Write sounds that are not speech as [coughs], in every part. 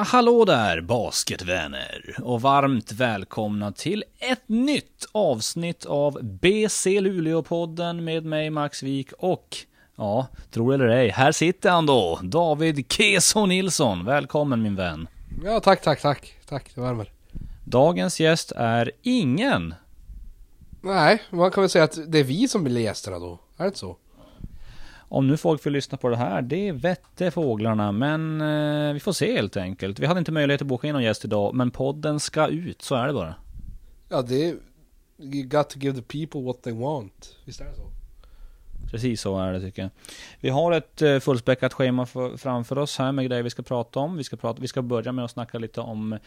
Ja, hallå där basketvänner och varmt välkomna till ett nytt avsnitt av BC Luleå-podden med mig Max Wik och ja, tro eller ej, här sitter han då, David Keso Nilsson. Välkommen min vän. Ja, tack, tack, tack. Tack, det värmer. Dagens gäst är ingen. Nej, man kan väl säga att det är vi som blir gästerna då. Är det inte så? Om nu folk vill lyssna på det här, det vette fåglarna, men eh, vi får se helt enkelt. Vi hade inte möjlighet att boka in någon gäst idag, men podden ska ut, så är det bara. Ja, det är... You got to give the people what they want. Visst är det så? Precis så är det tycker jag. Vi har ett eh, fullspäckat schema för, framför oss här med grejer vi ska prata om. Vi ska, prata, vi ska börja med att snacka lite om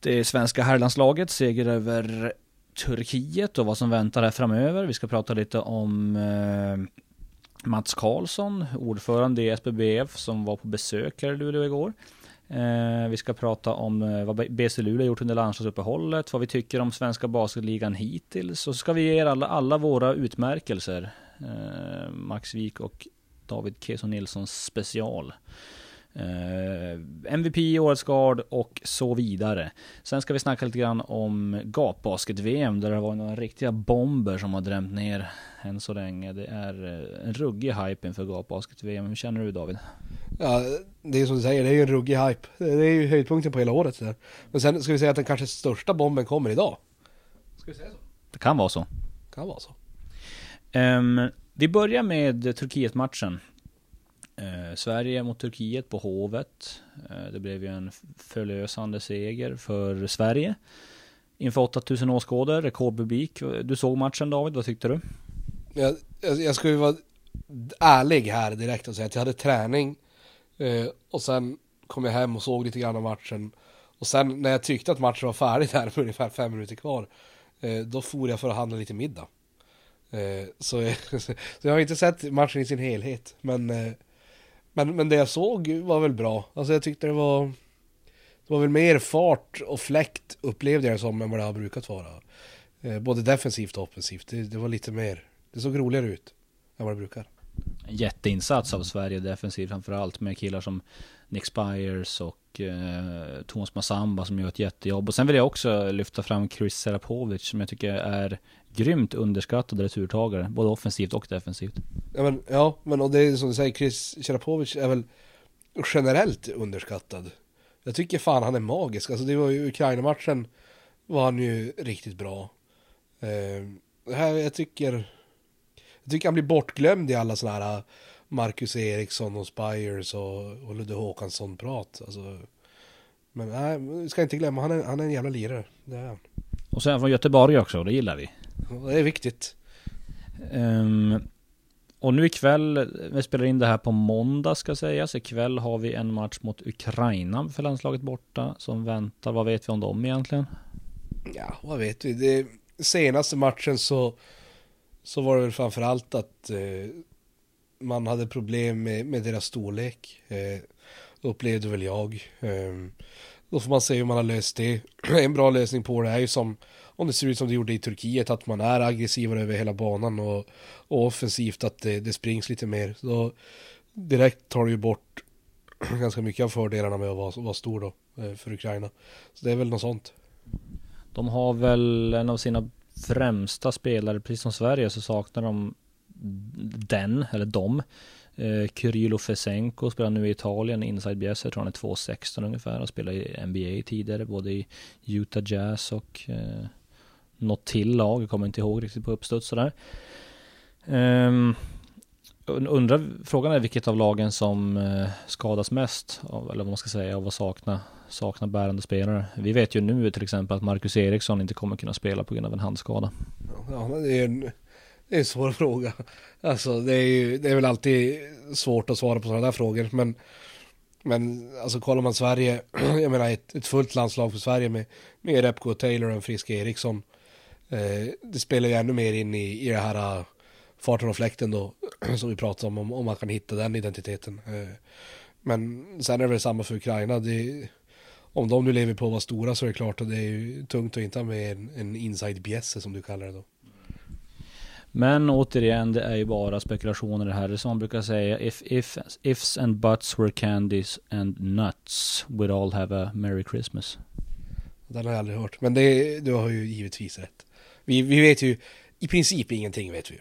det svenska herrlandslaget, seger över Turkiet och vad som väntar här framöver. Vi ska prata lite om eh, Mats Karlsson, ordförande i SBBF, som var på besök här i Luleå igår. Eh, vi ska prata om eh, vad BC Luleå gjort under landslagsuppehållet, vad vi tycker om svenska basketligan hittills. Och så ska vi ge er alla, alla våra utmärkelser. Eh, Max Wik och David Keson Nilssons special. Eh, MVP Årets Gard och så vidare. Sen ska vi snacka lite grann om gapbasket-VM där det var några riktiga bomber som har drämt ner än så länge. Det är eh, en ruggig hype inför gapbasket-VM. Hur känner du David? Ja, det är som du säger, det är ju en ruggig hype. Det är ju höjdpunkten på hela året. Där. Men sen ska vi säga att den kanske största bomben kommer idag. Ska vi säga så? Det kan vara så. Kan vara så. Um, vi börjar med Turkiet-matchen. Eh, Sverige mot Turkiet på Hovet. Eh, det blev ju en förlösande seger för Sverige. Inför 8000 åskådare, rekordpublik. Du såg matchen David, vad tyckte du? Jag, jag, jag ska ju vara ärlig här direkt och säga att jag hade träning. Eh, och sen kom jag hem och såg lite grann av matchen. Och sen när jag tyckte att matchen var färdig där med ungefär fem minuter kvar. Eh, då for jag för att handla lite middag. Eh, så, [laughs] så, jag har inte sett matchen i sin helhet. Men eh, men, men det jag såg var väl bra. Alltså jag tyckte det var... Det var väl mer fart och fläkt upplevde jag det som än vad det har brukat vara. Eh, både defensivt och offensivt. Det, det, var lite mer... Det såg roligare ut än vad det brukar. En jätteinsats av Sverige defensivt framförallt med killar som Nick Spires och eh, Thomas Massamba som gör ett jättejobb. Och sen vill jag också lyfta fram Chris Serapovic som jag tycker är grymt underskattad returtagare, både offensivt och defensivt. Ja men, ja, men och det är som du säger, Chris Serapovic är väl generellt underskattad. Jag tycker fan han är magisk. Alltså det var ju Ukraina-matchen var han ju riktigt bra. Eh, här, jag tycker, jag tycker han blir bortglömd i alla sådana här Marcus Eriksson och Spires och, och Ludde Håkansson-prat. Alltså, men nej, vi ska inte glömma, han är, han är en jävla lirare. Det är han. Och sen från Göteborg också, det gillar vi. Det är viktigt. Um, och nu ikväll, vi spelar in det här på måndag ska sägas. Ikväll har vi en match mot Ukraina för landslaget borta som väntar. Vad vet vi om dem egentligen? Ja, vad vet vi? Det senaste matchen så, så var det väl framförallt att eh, man hade problem med, med deras storlek. Eh, upplevde väl jag. Eh, då får man se hur man har löst det. [clears throat] en bra lösning på det är ju som om det ser ut som det gjorde i Turkiet, att man är aggressivare över hela banan och, och offensivt att det, det springs lite mer. Så direkt tar det ju bort [clears throat] ganska mycket av fördelarna med att vara, vara stor då eh, för Ukraina. Så det är väl något sånt. De har väl en av sina främsta spelare, precis som Sverige, så saknar de den, eller dem. Eh, Kyrylo Fesenko spelar nu i Italien, inside bjässe, jag tror han är 2,16 ungefär och spelar i NBA tidigare, både i Utah Jazz och eh, något till lag, jag kommer inte ihåg riktigt på uppstuds sådär. Um, undrar, frågan är vilket av lagen som eh, skadas mest, av, eller vad man ska säga, av att sakna, sakna bärande spelare. Vi vet ju nu till exempel att Marcus Eriksson inte kommer kunna spela på grund av en handskada. Ja, det är en, det är en svår fråga. Alltså det är ju, det är väl alltid svårt att svara på sådana där frågor, men men alltså kollar man Sverige, [clears throat] jag menar ett, ett fullt landslag för Sverige med, med Repko Taylor och en frisk Eriksson. Eh, det spelar ju ännu mer in i, i det här uh, farten och fläkten då, [clears throat] som vi pratade om, om, om man kan hitta den identiteten. Eh, men sen är det väl samma för Ukraina. Det, om de nu lever på att vara stora så är det klart att det är ju tungt att inte ha med en, en inside bjässe som du kallar det då. Men återigen, det är ju bara spekulationer det här. Det är som man brukar säga, if, if, ifs and buts were candies and nuts, we'd all have a merry Christmas. Den har jag aldrig hört. Men det, du har ju givetvis rätt. Vi, vi vet ju, i princip ingenting vet vi ju.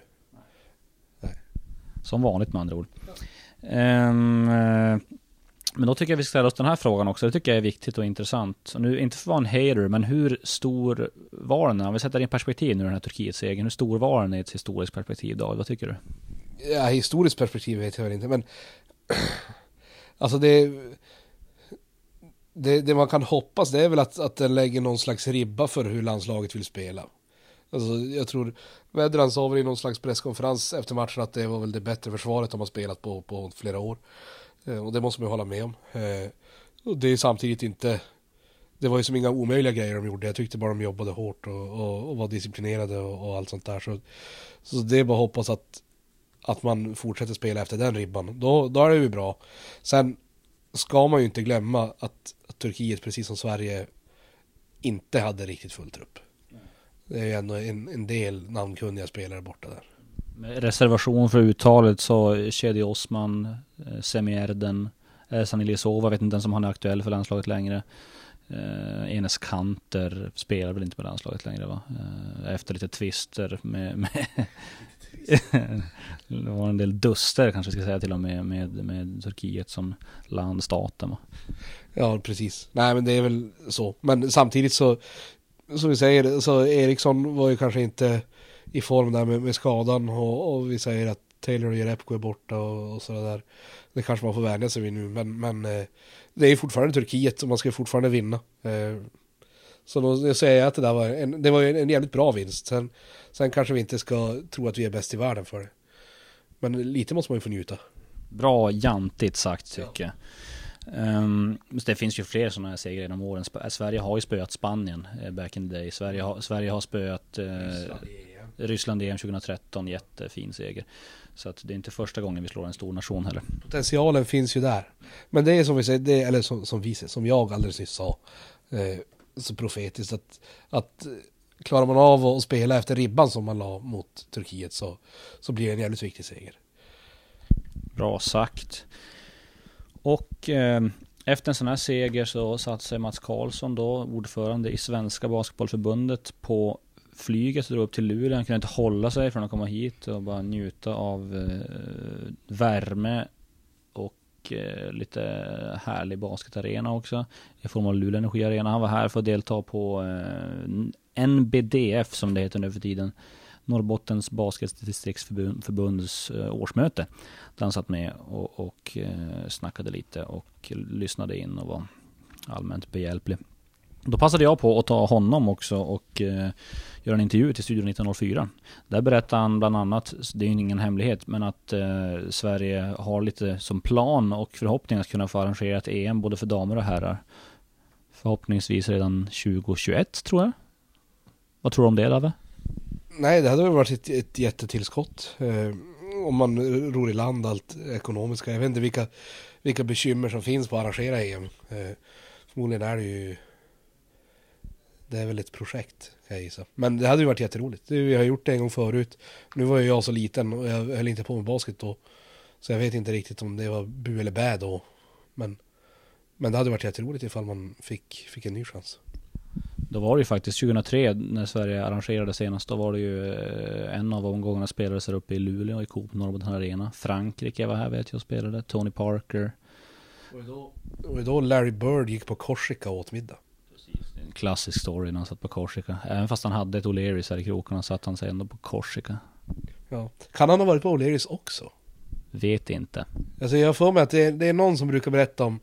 Som vanligt med andra ord. Um, men då tycker jag vi ska ställa oss den här frågan också. Det tycker jag är viktigt och intressant. Och nu, inte för att vara en hater, men hur stor var den? Om vi sätter den i perspektiv nu, den här Turkiet-segern. Hur stor var den i ett historiskt perspektiv, David? Vad tycker du? Ja, historiskt perspektiv vet jag väl inte, men... [clears throat] alltså det, det... Det man kan hoppas det är väl att, att den lägger någon slags ribba för hur landslaget vill spela. Alltså jag tror, Vedran sa väl i någon slags presskonferens efter matchen att det var väl det bättre försvaret de har spelat på, på flera år. Eh, och det måste man ju hålla med om. Eh, och det är samtidigt inte, det var ju som inga omöjliga grejer de gjorde. Jag tyckte bara de jobbade hårt och, och, och var disciplinerade och, och, allt sånt där. Så, så det är bara att hoppas att, att man fortsätter spela efter den ribban. Då, då är det ju bra. Sen ska man ju inte glömma att, att Turkiet, precis som Sverige, inte hade riktigt full trupp. Det är ju ändå en, en del namnkunniga spelare borta där. Med reservation för uttalet så Shedi Osman, eh, Semierden, Ersan Ilyasova, vet inte ens om han är aktuell för landslaget längre. Eh, Enes Kanter spelar väl inte med landslaget längre va? Eh, efter lite twister med, med [laughs] det var en del duster kanske ska säga till och med med, med Turkiet som land, staten va? Ja precis. Nej men det är väl så. Men samtidigt så som vi säger, så Eriksson var ju kanske inte i form där med, med skadan och, och, vi säger att Taylor och Jerebko är borta och, och sådär. Det kanske man får vänja sig vid nu, men, men eh, det är fortfarande Turkiet och man ska fortfarande vinna. Eh, så då säger jag att det där var en, det var en, en jävligt bra vinst. Sen, sen kanske vi inte ska tro att vi är bäst i världen för det. Men lite måste man ju få njuta. Bra jantigt sagt tycker jag. Um, det finns ju fler sådana här segrar genom åren. Sverige har ju spöat Spanien eh, back in the day. Sverige har, Sverige har spöat eh, Ryssland EM 2013, jättefin seger. Så att det är inte första gången vi slår en stor nation heller. Potentialen finns ju där. Men det är som vi säger, det, eller som, som vi som jag alldeles nyss sa, eh, så profetiskt att, att eh, klarar man av att spela efter ribban som man la mot Turkiet så, så blir det en jävligt viktig seger. Bra sagt. Och eh, efter en sån här seger så satte sig Mats Karlsson då, ordförande i Svenska Basketbollförbundet, på flyget och drog upp till Luleå. Han kunde inte hålla sig från att komma hit och bara njuta av eh, värme och eh, lite härlig basketarena också. I form av Luleå Energiarena. Han var här för att delta på eh, NBDF som det heter nu för tiden. Norrbottens basketdistriktsförbunds eh, årsmöte. Där han satt med och, och eh, snackade lite och lyssnade in och var allmänt behjälplig. Då passade jag på att ta honom också och eh, göra en intervju till Studio 1904. Där berättade han bland annat, det är ju ingen hemlighet, men att eh, Sverige har lite som plan och förhoppning att kunna få arrangera ett EM både för damer och herrar. Förhoppningsvis redan 2021 tror jag. Vad tror du om det Lave? Nej, det hade väl varit ett, ett jättetillskott. Eh, om man ror i land allt ekonomiska. Jag vet inte vilka, vilka bekymmer som finns på att arrangera EM. Eh, förmodligen är det ju det är väl ett projekt kan jag gissa. Men det hade ju varit jätteroligt. Vi har gjort det en gång förut. Nu var ju jag så liten och jag höll inte på med basket då. Så jag vet inte riktigt om det var bu eller bä då. Men, men det hade varit jätteroligt ifall man fick, fick en ny chans. Då var det ju faktiskt 2003 när Sverige arrangerade senast. Då var det ju eh, en av omgångarna spelades här uppe i Luleå i Coop Norrbotten Arena. Frankrike var här vet jag och spelade. Tony Parker. Och då, och då Larry Bird gick på Korsika och åt middag klassisk story när han satt på Korsika. Även fast han hade ett O'Learys här i krokarna satt han sig ändå på Korsika. Ja. Kan han ha varit på O'Learys också? Vet inte. Alltså jag får mig att det är, det är någon som brukar berätta om,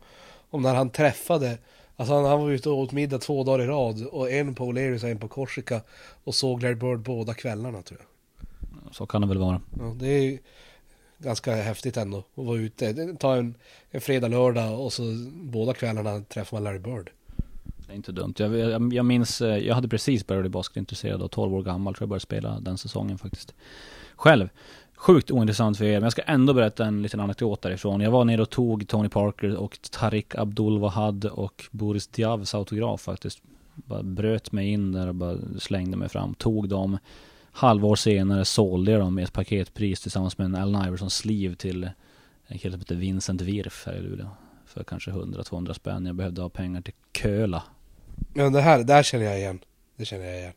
om när han träffade Alltså han, han var ute och åt middag två dagar i rad och en på O'Learys och en på Korsika och såg Larry Bird båda kvällarna tror jag. Så kan det väl vara. Ja, det är ganska häftigt ändå att vara ute. Ta en, en fredag, lördag och så båda kvällarna träffar man Larry Bird. Det är inte dumt. Jag, jag, jag minns, eh, jag hade precis börjat bli basketintresserad och 12 år gammal tror jag började spela den säsongen faktiskt. Själv. Sjukt ointressant för er, men jag ska ändå berätta en liten anekdot därifrån. Jag var nere och tog Tony Parker och Tariq Abdul Wahad och Boris Diavs autograf faktiskt. Bara bröt mig in där och bara slängde mig fram. Tog dem. halvår senare sålde jag dem med ett paketpris tillsammans med en Allen Iverson sleeve till en kille som heter Vincent Wirf här i Luleå. För kanske 100-200 spänn. Jag behövde ha pengar till Köla. Men det här, det här känner jag igen. Det känner jag igen.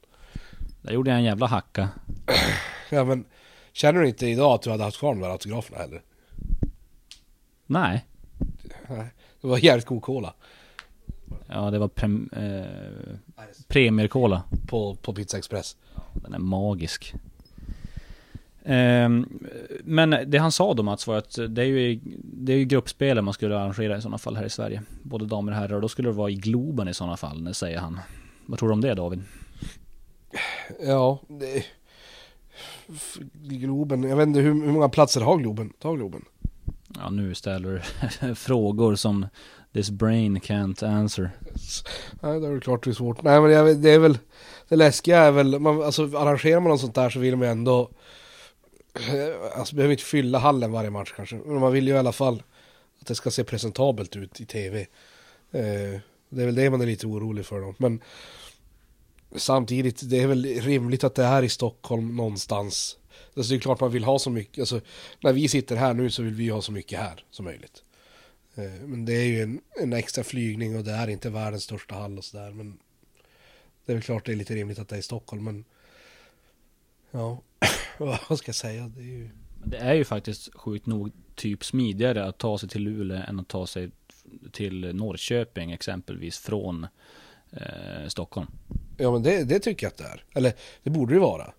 Där gjorde jag en jävla hacka. Ja men, känner du inte idag att du hade haft kvar de där autograferna heller? Nej. Nej. [laughs] Det var jävligt god cola. Ja, det var prem, eh, premiercola. På, på Pizza Express. Den är magisk. Ehm, men det han sa då Mats var att det är ju, det är ju gruppspel man skulle arrangera i sådana fall här i Sverige. Både damer och herrar. Och då skulle det vara i Globen i sådana fall, säger han. Vad tror du om det David? Ja, det... Globen, jag vet inte hur, hur många platser har Globen? Ta Globen. Ja, nu ställer du [laughs] frågor som this brain can't answer. Nej, det är väl klart det är svårt. Nej men jag det är väl, det läskiga är väl, man, alltså arrangerar man något sånt där så vill man ändå, alltså behöver inte fylla hallen varje match kanske. Men man vill ju i alla fall att det ska se presentabelt ut i tv. Eh, det är väl det man är lite orolig för då. Men samtidigt, det är väl rimligt att det är i Stockholm någonstans. Alltså det är klart man vill ha så mycket, alltså när vi sitter här nu så vill vi ha så mycket här som möjligt. Eh, men det är ju en, en extra flygning och det är inte världens största hall och sådär. Men det är väl klart det är lite rimligt att det är i Stockholm. Men ja, [coughs] vad ska jag säga? Det är ju... Det är ju faktiskt sjukt nog typ smidigare att ta sig till Luleå än att ta sig till Norrköping exempelvis från eh, Stockholm. Ja men det, det tycker jag att det är. Eller det borde det vara.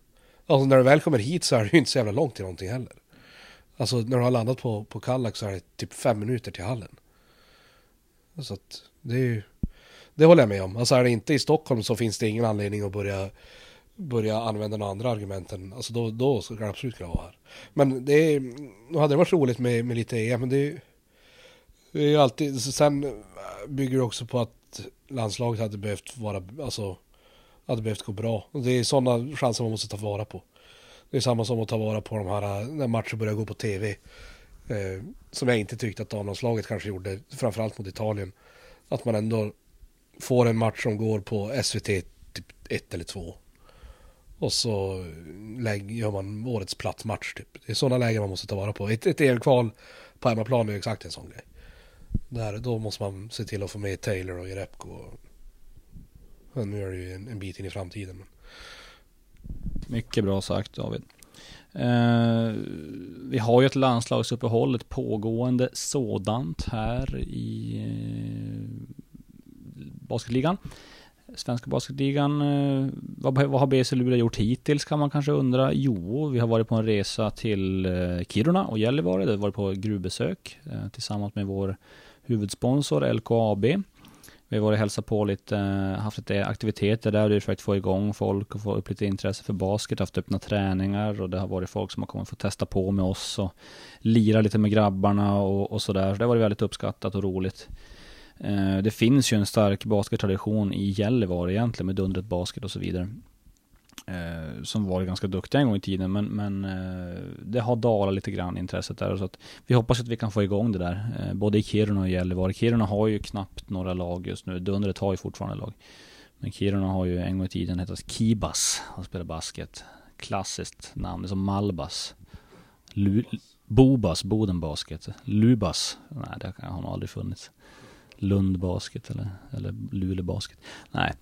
Alltså när du väl kommer hit så är det ju inte så jävla långt till någonting heller. Alltså när du har landat på, på Kallak så är det typ fem minuter till hallen. Så att det är ju... Det håller jag med om. Alltså är det inte i Stockholm så finns det ingen anledning att börja, börja använda några andra argument än, alltså då, då ska det absolut kunna vara här. Men det är, nu hade det varit roligt med, med lite EM, men det är, det är ju alltid, sen bygger det också på att landslaget hade behövt vara, alltså, hade behövt gå bra. Och det är sådana chanser man måste ta vara på. Det är samma som att ta vara på de här, eh, när matcher börjar gå på tv. Eh, som jag inte tyckte att damlandslaget kanske gjorde, framförallt mot Italien. Att man ändå får en match som går på SVT typ 1 eller 2 Och så gör man årets plattmatch typ. Det är sådana lägen man måste ta vara på. Ett, ett EM-kval på hemmaplan är ju exakt en sån grej. Där, då måste man se till att få med Taylor och Jerebko. Men nu är det ju en, en bit in i framtiden. Men... Mycket bra sagt David. Eh, vi har ju ett landslagsuppehåll, ett pågående sådant här i eh, basketligan. Svenska basketligan, eh, vad, vad har BC Luleå gjort hittills kan man kanske undra. Jo, vi har varit på en resa till eh, Kiruna och Gällivare. vi har varit på gruvbesök eh, tillsammans med vår huvudsponsor LKAB. Vi har varit och hälsat på lite, eh, haft lite aktiviteter där, vi för försökt få igång folk och få upp lite intresse för basket, haft öppna träningar och det har varit folk som har kommit och testa på med oss och lira lite med grabbarna och, och sådär. Så det har varit väldigt uppskattat och roligt. Eh, det finns ju en stark baskettradition i Gällivare egentligen med Dundret Basket och så vidare. Eh, Som var ganska duktiga en gång i tiden men, men eh, det har dalat lite grann intresset där. Så att vi hoppas att vi kan få igång det där. eh, Både i Kiruna och Gällivare. Kiruna har ju knappt några lag just nu. Dundret har ju fortfarande lag. Men Kiruna har ju en gång i tiden hetat Kibas och spelat basket. Klassiskt namn, det är som Malbas. Lu Bobas, Boden Basket. Lubas, nej det har nog aldrig funnits. Lund Basket eller, eller Luleå Basket. Nej.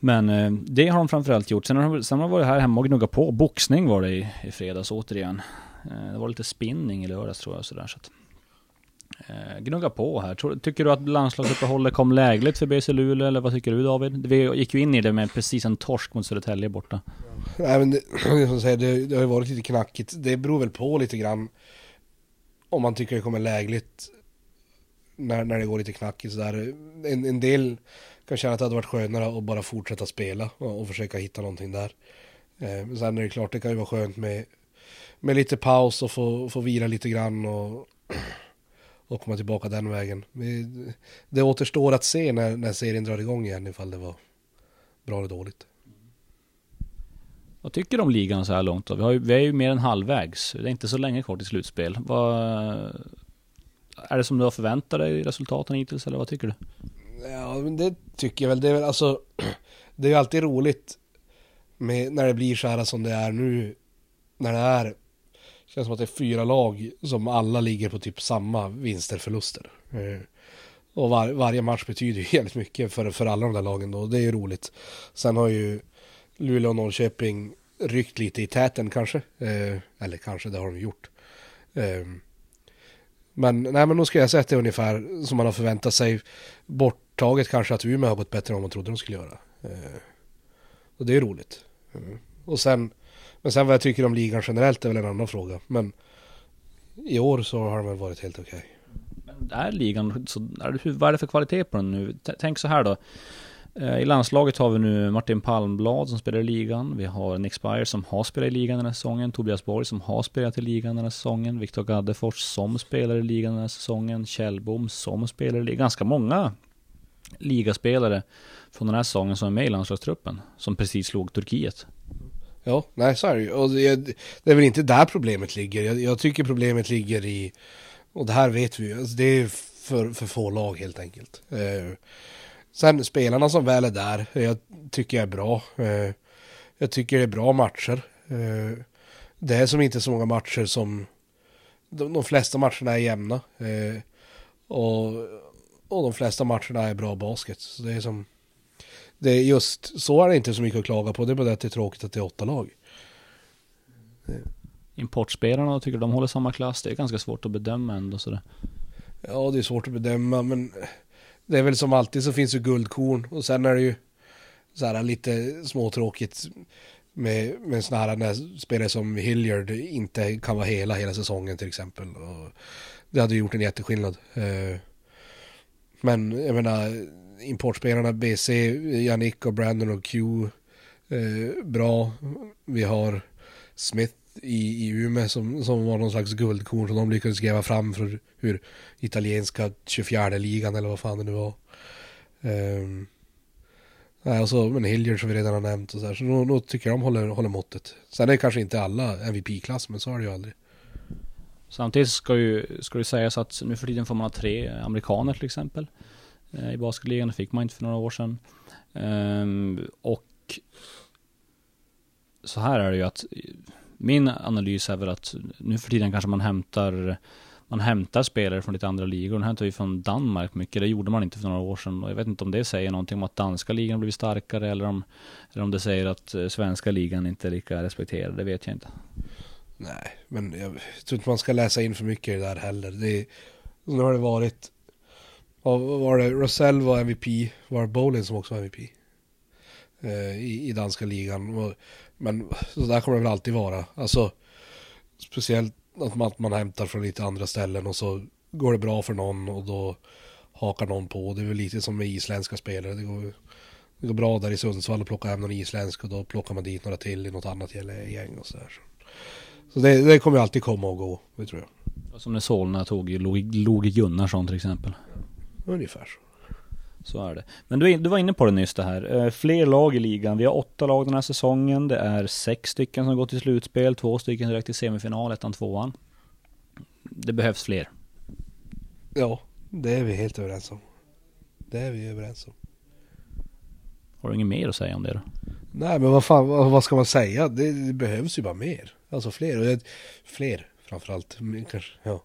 Men eh, det har de framförallt gjort. Sen har de, sen har de varit här hemma och gnuggat på. Boxning var det i, i fredags återigen. Eh, det var lite spinning i lördags tror jag. Sådär, så att, eh, gnugga på här. Tror, tycker du att landslagsuppehållet kom lägligt för BC Luleå eller vad tycker du David? Vi gick ju in i det med precis en torsk mot Södertälje borta. Nej men det, [clears throat] som säger, det, det har ju varit lite knackigt. Det beror väl på lite grann om man tycker det kommer lägligt när, när det går lite knackigt sådär. En, en del kan känna att det hade varit skönare att bara fortsätta spela och, och försöka hitta någonting där. Eh, sen är det klart, det kan ju vara skönt med, med lite paus och få, få vila lite grann och, [clears throat] och komma tillbaka den vägen. Det, det återstår att se när, när serien drar igång igen ifall det var bra eller dåligt. Vad tycker du om ligan så här långt då? Vi, har ju, vi är ju mer än halvvägs. Det är inte så länge kvar till slutspel. Vad, är det som du har förväntat dig i resultaten hittills eller vad tycker du? Ja, men det tycker jag väl. Det är väl alltså, [clears throat] det är ju alltid roligt med, när det blir så här som det är nu, när det är, känns som att det är fyra lag som alla ligger på typ samma vinster förluster. Mm. Eh, och var, varje match betyder ju [laughs] jävligt mycket för, för alla de där lagen då, det är ju roligt. Sen har ju Luleå och Norrköping ryckt lite i täten kanske, eh, eller kanske, det har de gjort. Eh, men nej men då ska jag säga att det är ungefär som man har förväntat sig taget kanske att Umeå har gått bättre än vad man trodde de skulle göra. Eh, och det är roligt. Mm. Och sen, men sen vad jag tycker om ligan generellt är väl en annan fråga. Men i år så har de väl varit helt okej. Men är ligan, så, är det, vad är det för kvalitet på den nu? T- Tänk så här då. Eh, I landslaget har vi nu Martin Palmblad som spelar i ligan. Vi har Nick Spire som har spelat i ligan den här säsongen. Tobias Borg som har spelat i ligan den här säsongen. Viktor Gaddefors som spelar i ligan den här säsongen. Kjellbom som spelar i ligan. Ganska många ligaspelare från den här säsongen som är med i landslagstruppen. Som precis slog Turkiet. Ja, nej så är det ju. Och det, det är väl inte där problemet ligger. Jag, jag tycker problemet ligger i, och det här vet vi ju, alltså det är för, för få lag helt enkelt. Eh, sen spelarna som väl är där, jag tycker jag är bra. Eh, jag tycker det är bra matcher. Eh, det är som inte så många matcher som, de, de flesta matcherna är jämna. Eh, och, och de flesta matcherna är bra basket. Så det är som, det är just så är det inte så mycket att klaga på. Det är bara det att det är tråkigt att det är åtta lag. Importspelarna tycker de håller samma klass. Det är ganska svårt att bedöma ändå sådär. Ja, det är svårt att bedöma, men det är väl som alltid så finns det guldkorn och sen är det ju så här lite småtråkigt med, med sådana här när spelare som Hilliard inte kan vara hela hela säsongen till exempel. Och det hade gjort en jätteskillnad. Eh, men jag menar, importspelarna BC, Yannick och Brandon och Q, eh, bra. Vi har Smith i, i Umeå som, som var någon slags guldkorn som de lyckades gräva fram för hur italienska 24 ligan eller vad fan det nu var. Um, nej, och så, men Hilliard som vi redan har nämnt och så här, så då, då tycker jag de håller, håller måttet. Sen är det kanske inte alla MVP-klass, men så är det ju aldrig. Samtidigt ska ju, ska det sägas att nu för tiden får man ha tre amerikaner till exempel. Eh, I basketligan det fick man inte för några år sedan. Ehm, och så här är det ju att min analys är väl att nu för tiden kanske man hämtar man hämtar spelare från lite andra ligor. Den hämtar vi från Danmark mycket. Det gjorde man inte för några år sedan. Och jag vet inte om det säger någonting om att danska ligan blivit starkare eller om, eller om det säger att eh, svenska ligan inte är lika respekterad. Det vet jag inte. Nej, men jag tror inte man ska läsa in för mycket i det där heller. Det är, nu har det varit, vad var det, Rosell var MVP, var det Bolin som också var MVP? Eh, i, I danska ligan. Men så där kommer det väl alltid vara. Alltså, speciellt att man, att man hämtar från lite andra ställen och så går det bra för någon och då hakar någon på. Det är väl lite som med isländska spelare. Det går, det går bra där i Sundsvall att plocka hem någon isländsk och då plockar man dit några till i något annat gäng och sådär. Så det, det kommer alltid komma och gå, det tror jag. Som när Solna tog Loge Gunnarsson till exempel. Ungefär så. Så är det. Men du, du var inne på det nyss det här. Eh, fler lag i ligan. Vi har åtta lag den här säsongen. Det är sex stycken som går till slutspel. Två stycken direkt till semifinal, ettan, tvåan. Det behövs fler. Ja, det är vi helt överens om. Det är vi överens om. Har du inget mer att säga om det då? Nej, men vad fan, vad, vad ska man säga? Det, det, behövs ju bara mer. Alltså fler. Och det, fler framförallt. Kanske, ja.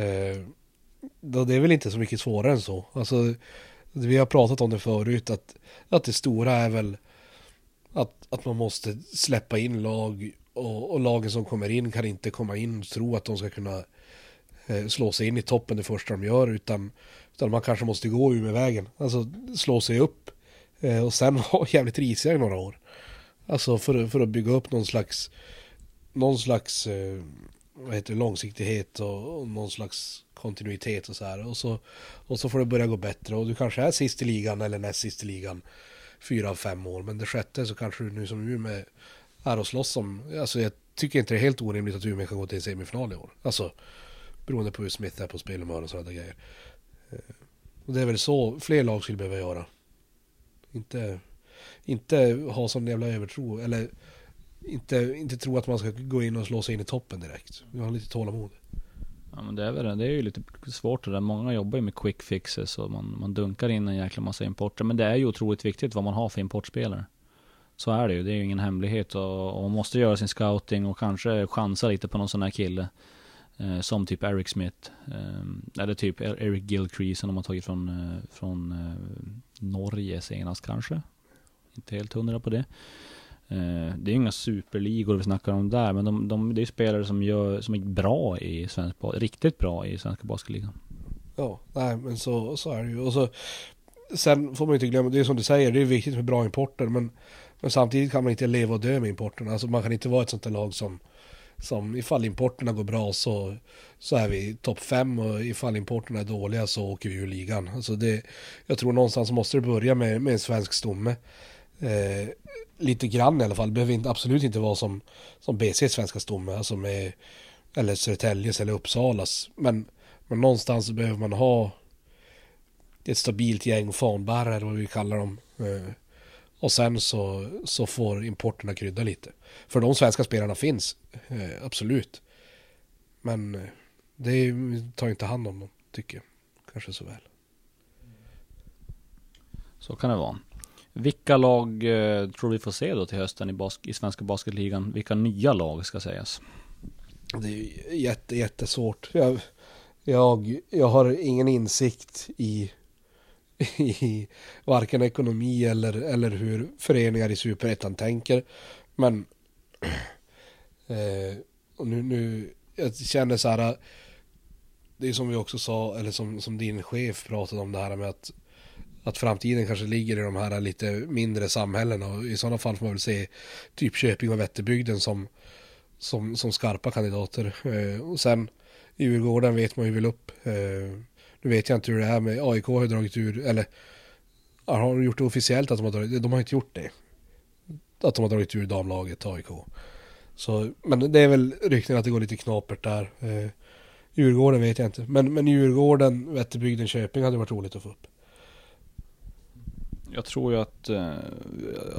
Eh, då det är väl inte så mycket svårare än så. Alltså, vi har pratat om det förut, att, att det stora är väl att, att man måste släppa in lag och, och lagen som kommer in kan inte komma in och tro att de ska kunna eh, slå sig in i toppen det första de gör, utan, utan man kanske måste gå ur med vägen. Alltså slå sig upp eh, och sen [laughs] vara jävligt risiga i några år. Alltså för, för att bygga upp någon slags, någon slags eh, vad heter det, långsiktighet och, och någon slags kontinuitet och så här. Och så, och så får det börja gå bättre och du kanske är sist i ligan eller näst sist i ligan fyra av fem år. Men det sjätte så kanske du nu som Umeå är och slåss om, alltså jag tycker inte det är helt orimligt att Umeå kan gå till en semifinal i år. Alltså beroende på hur Smith är på spelhumör och sådana grejer. Eh, och det är väl så fler lag skulle behöva göra. Inte, inte ha sån jävla övertro eller inte, inte tro att man ska gå in och slå sig in i toppen direkt. Vi har lite tålamod. Ja men det är väl det. är ju lite svårt det där. Många jobbar ju med quick fixes och man, man dunkar in en jäkla massa importer. Men det är ju otroligt viktigt vad man har för importspelare. Så är det ju, det är ju ingen hemlighet och, och man måste göra sin scouting och kanske chansa lite på någon sån här kille. Eh, som typ Eric Smith. Eh, eller typ e-, Eric Gilcrease som de har tagit från, eh, från eh, Norge senast kanske. Inte helt hundra på det. Eh, det är inga superligor vi snackar om där, men de, de, det är spelare som, gör, som är bra i svensk riktigt bra i svenska basketligan. Ja, nej men så, så är det ju. Och så, sen får man inte glömma, det är som du säger, det är viktigt med bra importer, men, men samtidigt kan man inte leva och dö med importerna. Alltså man kan inte vara ett sånt där lag som, som ifall importerna går bra så, så är vi topp fem och ifall importerna är dåliga så åker vi ur ligan. Alltså det, jag tror någonstans måste det börja med, med en svensk stomme. Eh, lite grann i alla fall. Behöver inte, absolut inte vara som, som BC svenska stomme, alltså med, eller Södertäljes eller Uppsalas. Men, men någonstans behöver man ha ett stabilt gäng fanbärare, vad vi kallar dem. Eh, och sen så, så får importerna krydda lite. För de svenska spelarna finns, eh, absolut. Men eh, det tar inte hand om dem, tycker jag. Kanske så väl. Så kan det vara. Vilka lag eh, tror vi får se då till hösten i, bas i svenska basketligan? Vilka nya lag ska sägas? Det är jätte, jättesvårt. Jag, jag, jag har ingen insikt i, [laughs] i varken ekonomi eller, eller hur föreningar i superettan tänker. Men [clears throat] eh, och nu, nu, jag känner så här, det är som vi också sa, eller som, som din chef pratade om det här med att att framtiden kanske ligger i de här lite mindre samhällena och i sådana fall får man väl se typ Köping och Vätterbygden som, som, som skarpa kandidater. Eh, och sen i Djurgården vet man ju väl upp. Eh, nu vet jag inte hur det är med AIK har dragit ur, eller har de gjort det officiellt att de har dragit, de har inte gjort det. Att de har dragit ur damlaget AIK. Så, men det är väl rykten att det går lite knapert där. Eh, Djurgården vet jag inte. Men, men Djurgården, Vätterbygden, Köping hade varit roligt att få upp jag tror ju att, eh,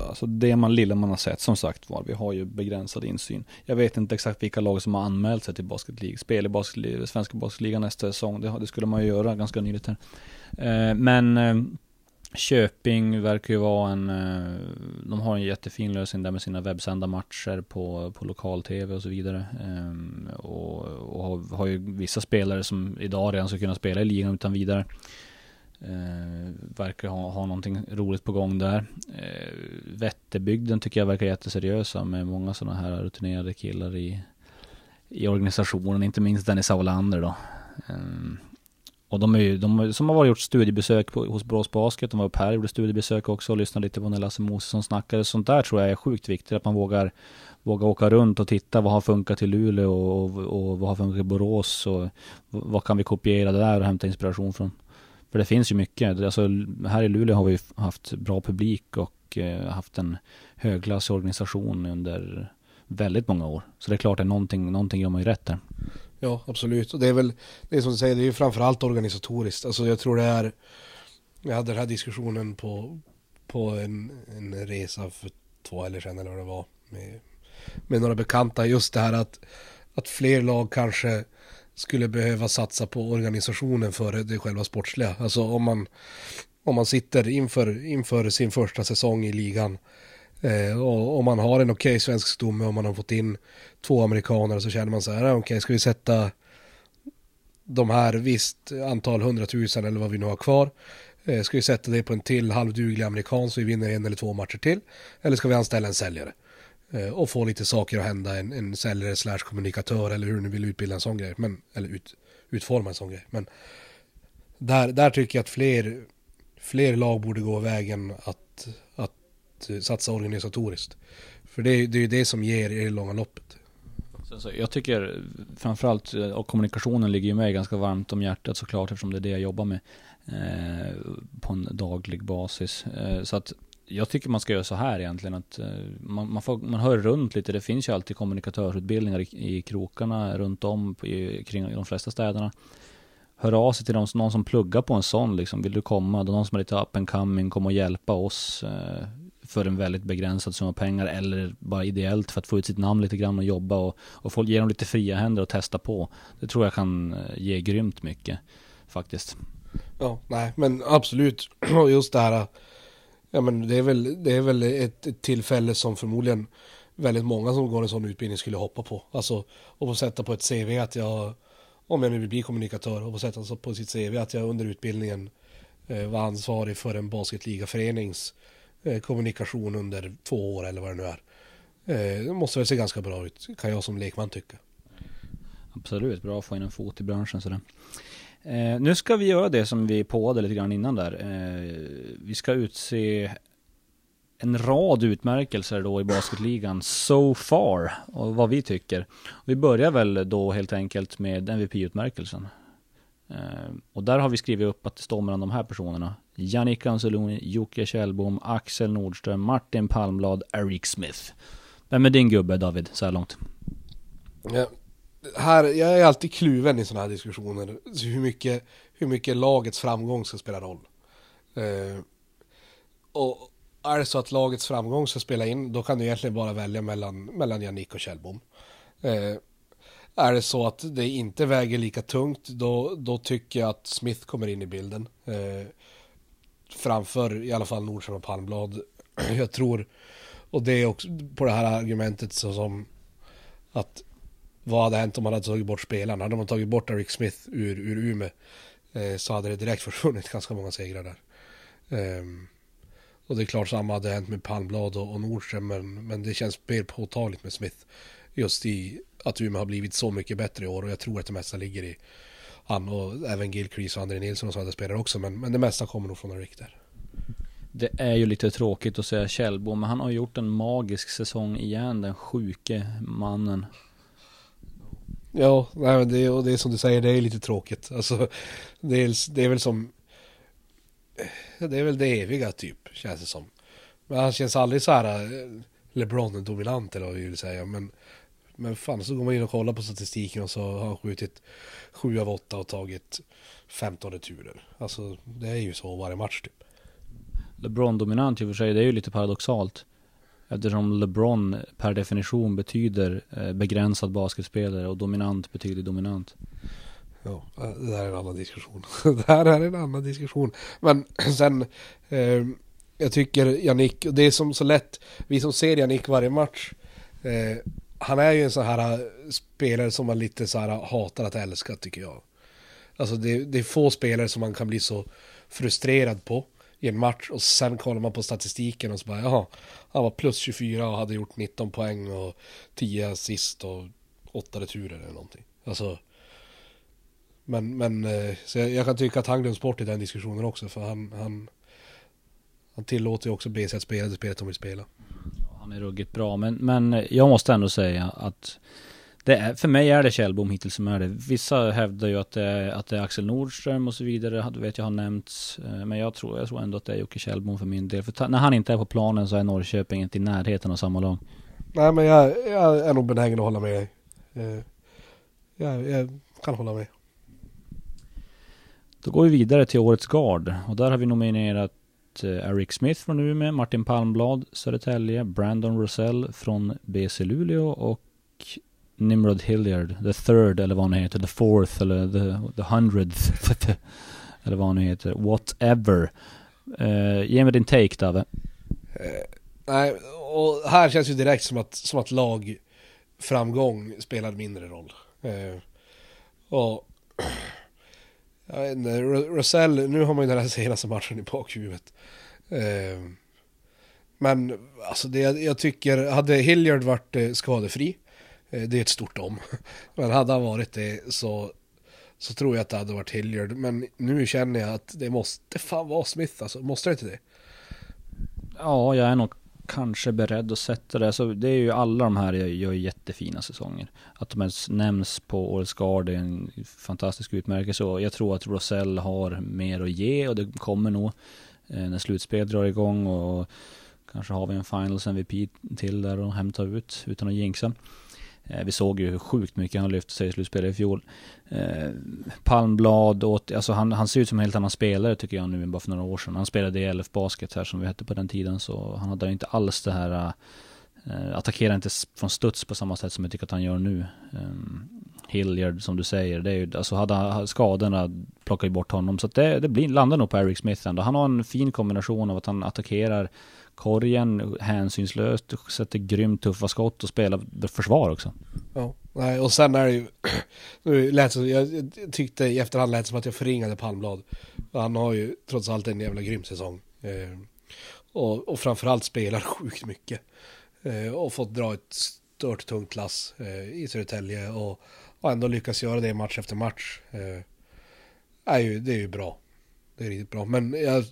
alltså det man lilla man har sett som sagt var, vi har ju begränsad insyn. Jag vet inte exakt vilka lag som har anmält sig till Basket League, spel i basket, svenska basketligan nästa säsong, det, det, skulle man ju göra ganska nyligt här. Eh, men eh, Köping verkar ju vara en, eh, de har en jättefin lösning där med sina webbsända matcher på, på lokal-tv och så vidare. Eh, och, och har, har ju vissa spelare som idag redan ska kunna spela i ligan utan vidare. Eh, verkar ha, ha någonting roligt på gång där. Eh, Vätterbygden tycker jag verkar jätteseriösa med många sådana här rutinerade killar i, i organisationen, inte minst Dennis Aulander då. Eh, och de är ju, de som har varit gjort studiebesök på, hos Brås Basket, de var uppe här och gjorde studiebesök också och lyssnade lite på när Lasse Mosesson snackade. Sånt där tror jag är sjukt viktigt, att man vågar, vågar åka runt och titta vad har funkat i Luleå och, och, och vad har funkat i Borås och vad kan vi kopiera där och hämta inspiration från. För det finns ju mycket. Alltså, här i Luleå har vi haft bra publik och eh, haft en högklassig organisation under väldigt många år. Så det är klart att någonting, någonting gör man ju rätt där. Ja, absolut. Och det är väl, det är som du säger, det är ju framförallt organisatoriskt. Alltså jag tror det är, jag hade den här diskussionen på, på en, en resa för två eller sedan eller vad det var. Med, med några bekanta. Just det här att, att fler lag kanske skulle behöva satsa på organisationen före det själva sportsliga. Alltså om man, om man sitter inför, inför sin första säsong i ligan eh, och om man har en okej okay svensk stomme och man har fått in två amerikaner så känner man så här, ah, okej okay, ska vi sätta de här visst antal hundratusen eller vad vi nu har kvar. Eh, ska vi sätta det på en till halvduglig amerikan så vi vinner en eller två matcher till? Eller ska vi anställa en säljare? Eh, och få lite saker att hända, en, en säljare slash kommunikatör eller hur ni vill utbilda en sån grej, men, eller ut, utforma en sån grej. Men där, där tycker jag att fler, fler lag borde gå vägen att, att eh, satsa organisatoriskt. För det, det är ju det som ger i det långa loppet. Så, jag tycker framförallt, eh, och kommunikationen ligger ju mig ganska varmt om hjärtat såklart eftersom det är det jag jobbar med eh, på en daglig basis. Eh, så att jag tycker man ska göra så här egentligen att eh, man, man, får, man hör runt lite. Det finns ju alltid kommunikatörsutbildningar i, i krokarna runt om i, kring de flesta städerna. Hör av sig till någon, någon som pluggar på en sån liksom. Vill du komma? Då någon som är lite up and coming, kom och hjälpa oss eh, för en väldigt begränsad summa pengar eller bara ideellt för att få ut sitt namn lite grann och jobba och, och få, ge dem lite fria händer och testa på. Det tror jag kan eh, ge grymt mycket faktiskt. Ja, nej, men absolut. [clears throat] Just det här Ja men det är väl, det är väl ett, ett tillfälle som förmodligen väldigt många som går en sån utbildning skulle hoppa på. Alltså, och få sätta på ett CV att jag, om jag nu vill bli kommunikatör, och få sätta på sitt CV att jag under utbildningen eh, var ansvarig för en basketligaförenings eh, kommunikation under två år eller vad det nu är. Eh, det måste väl se ganska bra ut, kan jag som lekman tycka. Absolut, bra att få in en fot i branschen sådär. Eh, nu ska vi göra det som vi påade lite grann innan där. Eh, vi ska utse en rad utmärkelser då i basketligan so far och vad vi tycker. Vi börjar väl då helt enkelt med MVP-utmärkelsen. Eh, och där har vi skrivit upp att det står mellan de här personerna. Jannik Anseloni, Jocke Kjellbom, Axel Nordström, Martin Palmblad, Eric Smith. Vem är din gubbe David, så här långt? Ja, här, jag är alltid kluven i sådana här diskussioner. Hur mycket, hur mycket lagets framgång ska spela roll. Eh, och är det så att lagets framgång ska spela in, då kan du egentligen bara välja mellan, mellan Jannik och Kjellbom. Eh, är det så att det inte väger lika tungt, då, då tycker jag att Smith kommer in i bilden. Eh, framför i alla fall Nordström och Palmblad. [clears throat] jag tror, och det är också på det här argumentet så som att vad hade hänt om man hade tagit bort spelarna? Hade man tagit bort Eric Smith ur, ur Umeå eh, så hade det direkt [laughs] försvunnit ganska många segrar där. Um, och det är klart samma hade hänt med Palmblad och, och Nordström men, men det känns mer påtagligt med Smith. Just i att Umeå har blivit så mycket bättre i år och jag tror att det mesta ligger i han och även Gilcrease och André Nilsson och sådana spelare också men, men det mesta kommer nog från Eric där. Det är ju lite tråkigt att säga Kjellbom men han har gjort en magisk säsong igen den sjuke mannen. Ja, nej, men det, och det är som du säger, det är lite tråkigt. Alltså, det, är, det är väl som... Det är väl det eviga typ, känns det som. Men han känns aldrig så här eh, LeBron-dominant eller vad vi vill säga. Men, men fan, så går man in och kollar på statistiken och så har han skjutit 7 av 8 och tagit 15 returer. Alltså, det är ju så varje match typ. LeBron-dominant i och för sig, det är ju lite paradoxalt. Eftersom LeBron per definition betyder eh, begränsad basketspelare och dominant betyder dominant. Ja, eh, det här är en annan diskussion. [laughs] det här är en annan diskussion. Men [clears throat] sen, eh, jag tycker Jannik, det är som så lätt, vi som ser Jannik varje match, eh, han är ju en sån här eh, spelare som man lite så här hatar att älska tycker jag. Alltså det, det är få spelare som man kan bli så frustrerad på i en match och sen kollar man på statistiken och så bara jaha, han var plus 24 och hade gjort 19 poäng och 10 assist och 8 returer eller någonting. Alltså men, men eh, så jag, jag kan tycka att han glöms bort i den diskussionen också för han, han, han tillåter ju också BC att spela det spelet de vill spela. Han är ruggigt bra men, men jag måste ändå säga att det är, för mig är det Kjellbom hittills som är det. Vissa hävdar ju att det är, att det är Axel Nordström och så vidare. Det vet jag har nämnts. Eh, men jag tror, jag tror ändå att det är Jocke Kjellbom för min del. För när han inte är på planen så är Norrköping inte i närheten av samma lag. Nej men jag, jag är nog benägen att hålla med dig. Eh, jag, jag kan hålla med. Då går vi vidare till årets gard. Och där har vi nominerat eh, Eric Smith från Umeå, Martin Palmblad, Södertälje, Brandon Rosell från BC Luleå och Nimrod Hilliard, the third eller vad han heter, the fourth eller the, the hundredth [laughs] eller vad han heter, whatever. Uh, ge mig din take Dave. Uh, nej, och här känns ju direkt som att, som att lag framgång spelar mindre roll. Uh, och [clears throat] jag vet inte, Rosell, nu har man ju den här senaste matchen i bakhuvudet. Uh, men alltså det jag tycker, hade Hilliard varit skadefri Eh, det är ett stort om. Men hade han varit det så, så tror jag att det hade varit Hilliard. Men nu känner jag att det måste fan vara Smith alltså. Måste det inte det? Ja, jag är nog kanske beredd att sätta det. Så det är ju alla de här gör jättefina säsonger. Att de ens nämns på Årets Guard är en fantastisk utmärkelse. Och jag tror att Rosell har mer att ge och det kommer nog eh, när slutspelet drar igång. Och kanske har vi en Finals MVP till där och hämta ut utan att jinxa. Eh, vi såg ju hur sjukt mycket han lyfte sig i slutspelet i fjol. Eh, Palmblad, åt, alltså han, han ser ut som en helt annan spelare tycker jag nu än bara för några år sedan. Han spelade i LF Basket här som vi hette på den tiden så han hade inte alls det här eh, attackerar inte från studs på samma sätt som jag tycker att han gör nu. Eh, Hilliard som du säger, det är ju, alltså hade skadorna plockar ju bort honom. Så att det, det blir, landar nog på Eric Smith ändå. Han har en fin kombination av att han attackerar korgen hänsynslöst, sätter grymt tuffa skott och spelar försvar också. Ja, nej, och sen är det ju, [clears throat] nu lät som, jag tyckte i efterhand lät som att jag förringade Palmblad. Han har ju trots allt en jävla grym säsong. Eh, och, och framförallt spelar [laughs] sjukt mycket. Eh, och fått dra ett stört tungt klass eh, i Södertälje och, och ändå lyckas göra det match efter match. Eh, är ju, det är ju bra. Det är riktigt bra. Men jag,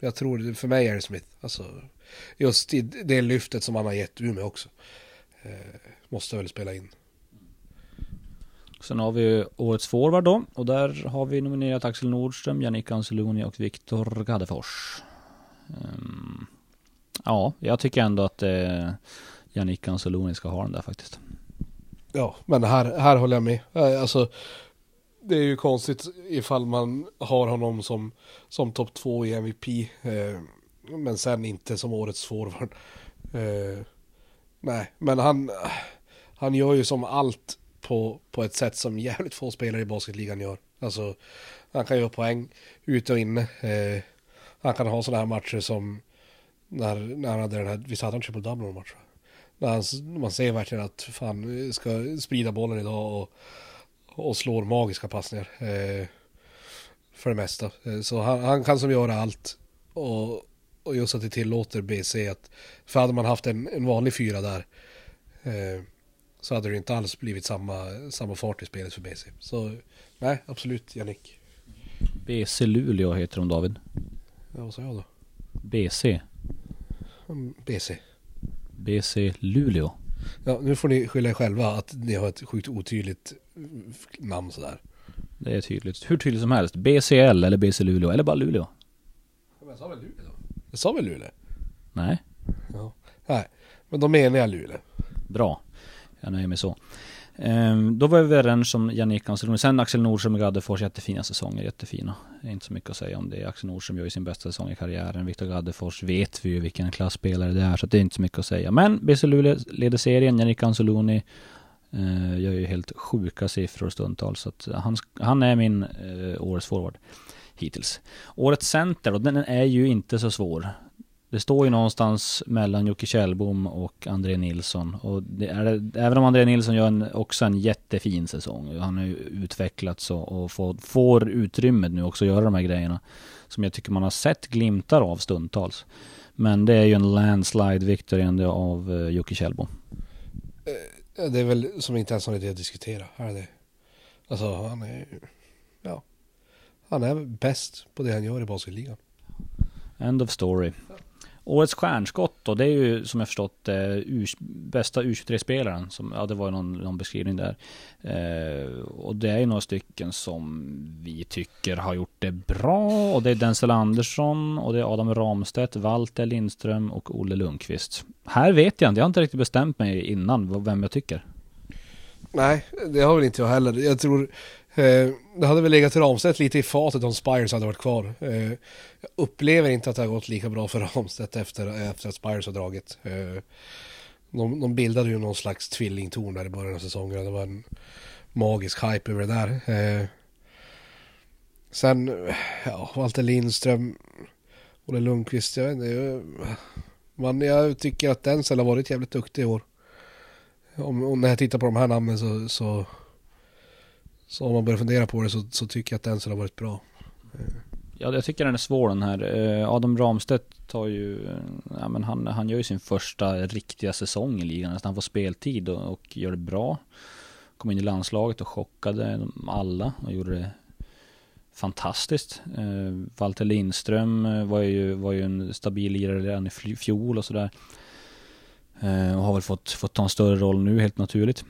jag tror, för mig är det Smith. Alltså, just i det lyftet som han har gett Umeå också. Eh, måste väl spela in. Sen har vi årets forward då. Och där har vi nominerat Axel Nordström, Jannik Anseloni och Viktor Gaddefors. Um, ja, jag tycker ändå att eh, Jannik Anseloni ska ha den där faktiskt. Ja, men här, här håller jag med. Eh, alltså, det är ju konstigt ifall man har honom som, som topp två i MVP. Eh, men sen inte som årets forward. Eh, nej, men han, han gör ju som allt på, på ett sätt som jävligt få spelare i basketligan gör. Alltså, han kan göra poäng ute och inne. Eh, han kan ha sådana här matcher som när, när han hade den här, visst hade han triple double match? När han, man ser verkligen att fan eh, ska sprida bollen idag och, och slår magiska passningar. Eh, för det mesta. Eh, så han, han, kan som göra allt. Och, och just att det tillåter BC att, för hade man haft en, en vanlig fyra där eh, så hade det inte alls blivit samma, samma fart i spelet för BC. Så nej, absolut Jannik. BC Luleå heter de David. Ja, vad sa jag då? BC. Mm, BC. BC Luleå. Ja, nu får ni skylla er själva att ni har ett sjukt otydligt namn sådär. Det är tydligt. Hur tydligt som helst. BCL eller BC Luleå eller bara Luleå. Men jag sa väl Luleå? Jag sa väl Luleå? Nej. Ja. Nej, men då menar jag Luleå. Bra. Jag nöjer mig så. Ehm, då var vi överens om Jannik Anseloni. Sen Axel Nordström i Gaddefors, jättefina säsonger, jättefina. Inte så mycket att säga om det. Axel Nordström gör ju sin bästa säsong i karriären. Viktor Gaddefors vet vi ju vilken klassspelare det är, så det är inte så mycket att säga. Men BC Luleå leder serien, Jannik Anseloni Eh, jag gör ju helt sjuka siffror stundtals. Så att han, han är min eh, årets forward hittills. Årets center, och den är ju inte så svår. Det står ju någonstans mellan Jocke Kjellbom och André Nilsson. Och det är, även om André Nilsson gör en, också en jättefin säsong. Han har ju utvecklats och, och får, får utrymmet nu också att göra de här grejerna. Som jag tycker man har sett glimtar av stundtals. Men det är ju en landslide victory av uh, Jocke Kjellbom. Det är väl som inte ens har idé att diskutera. Är det? Alltså han är ja. Han är bäst på det han gör i basketligan. End of story. Årets stjärnskott då, det är ju som jag förstått eh, U, bästa U23-spelaren. Som, ja, det var någon, någon beskrivning där. Eh, och det är ju några stycken som vi tycker har gjort det bra. Och det är Denzel Andersson och det är Adam Ramstedt, Walter Lindström och Olle Lundqvist. Här vet jag inte, jag har inte riktigt bestämt mig innan vem jag tycker. Nej, det har väl inte jag heller. Jag tror Eh, det hade väl legat Ramstedt lite i fatet om Spires hade varit kvar. Eh, jag upplever inte att det har gått lika bra för Ramstedt efter, efter att Spires har dragit. Eh, de, de bildade ju någon slags tvillingtorn där i början av säsongen. Det var en magisk hype över det där. Eh, sen, ja, Walter Lindström, Olle Lundqvist, jag vet inte. Man, jag tycker att Denzel har varit jävligt duktig i år. Om, om när jag tittar på de här namnen så, så så om man börjar fundera på det så, så tycker jag att Denzel har varit bra. Ja, jag tycker den är svår den här. Eh, Adam Ramstedt tar ju, ja men han, han gör ju sin första riktiga säsong i ligan. Nästan han får speltid och, och gör det bra. Kom in i landslaget och chockade alla och gjorde det fantastiskt. Eh, Walter Lindström eh, var ju, var ju en stabil lirare redan i fjol och sådär. och har väl fått, fått ta en större roll nu helt naturligt.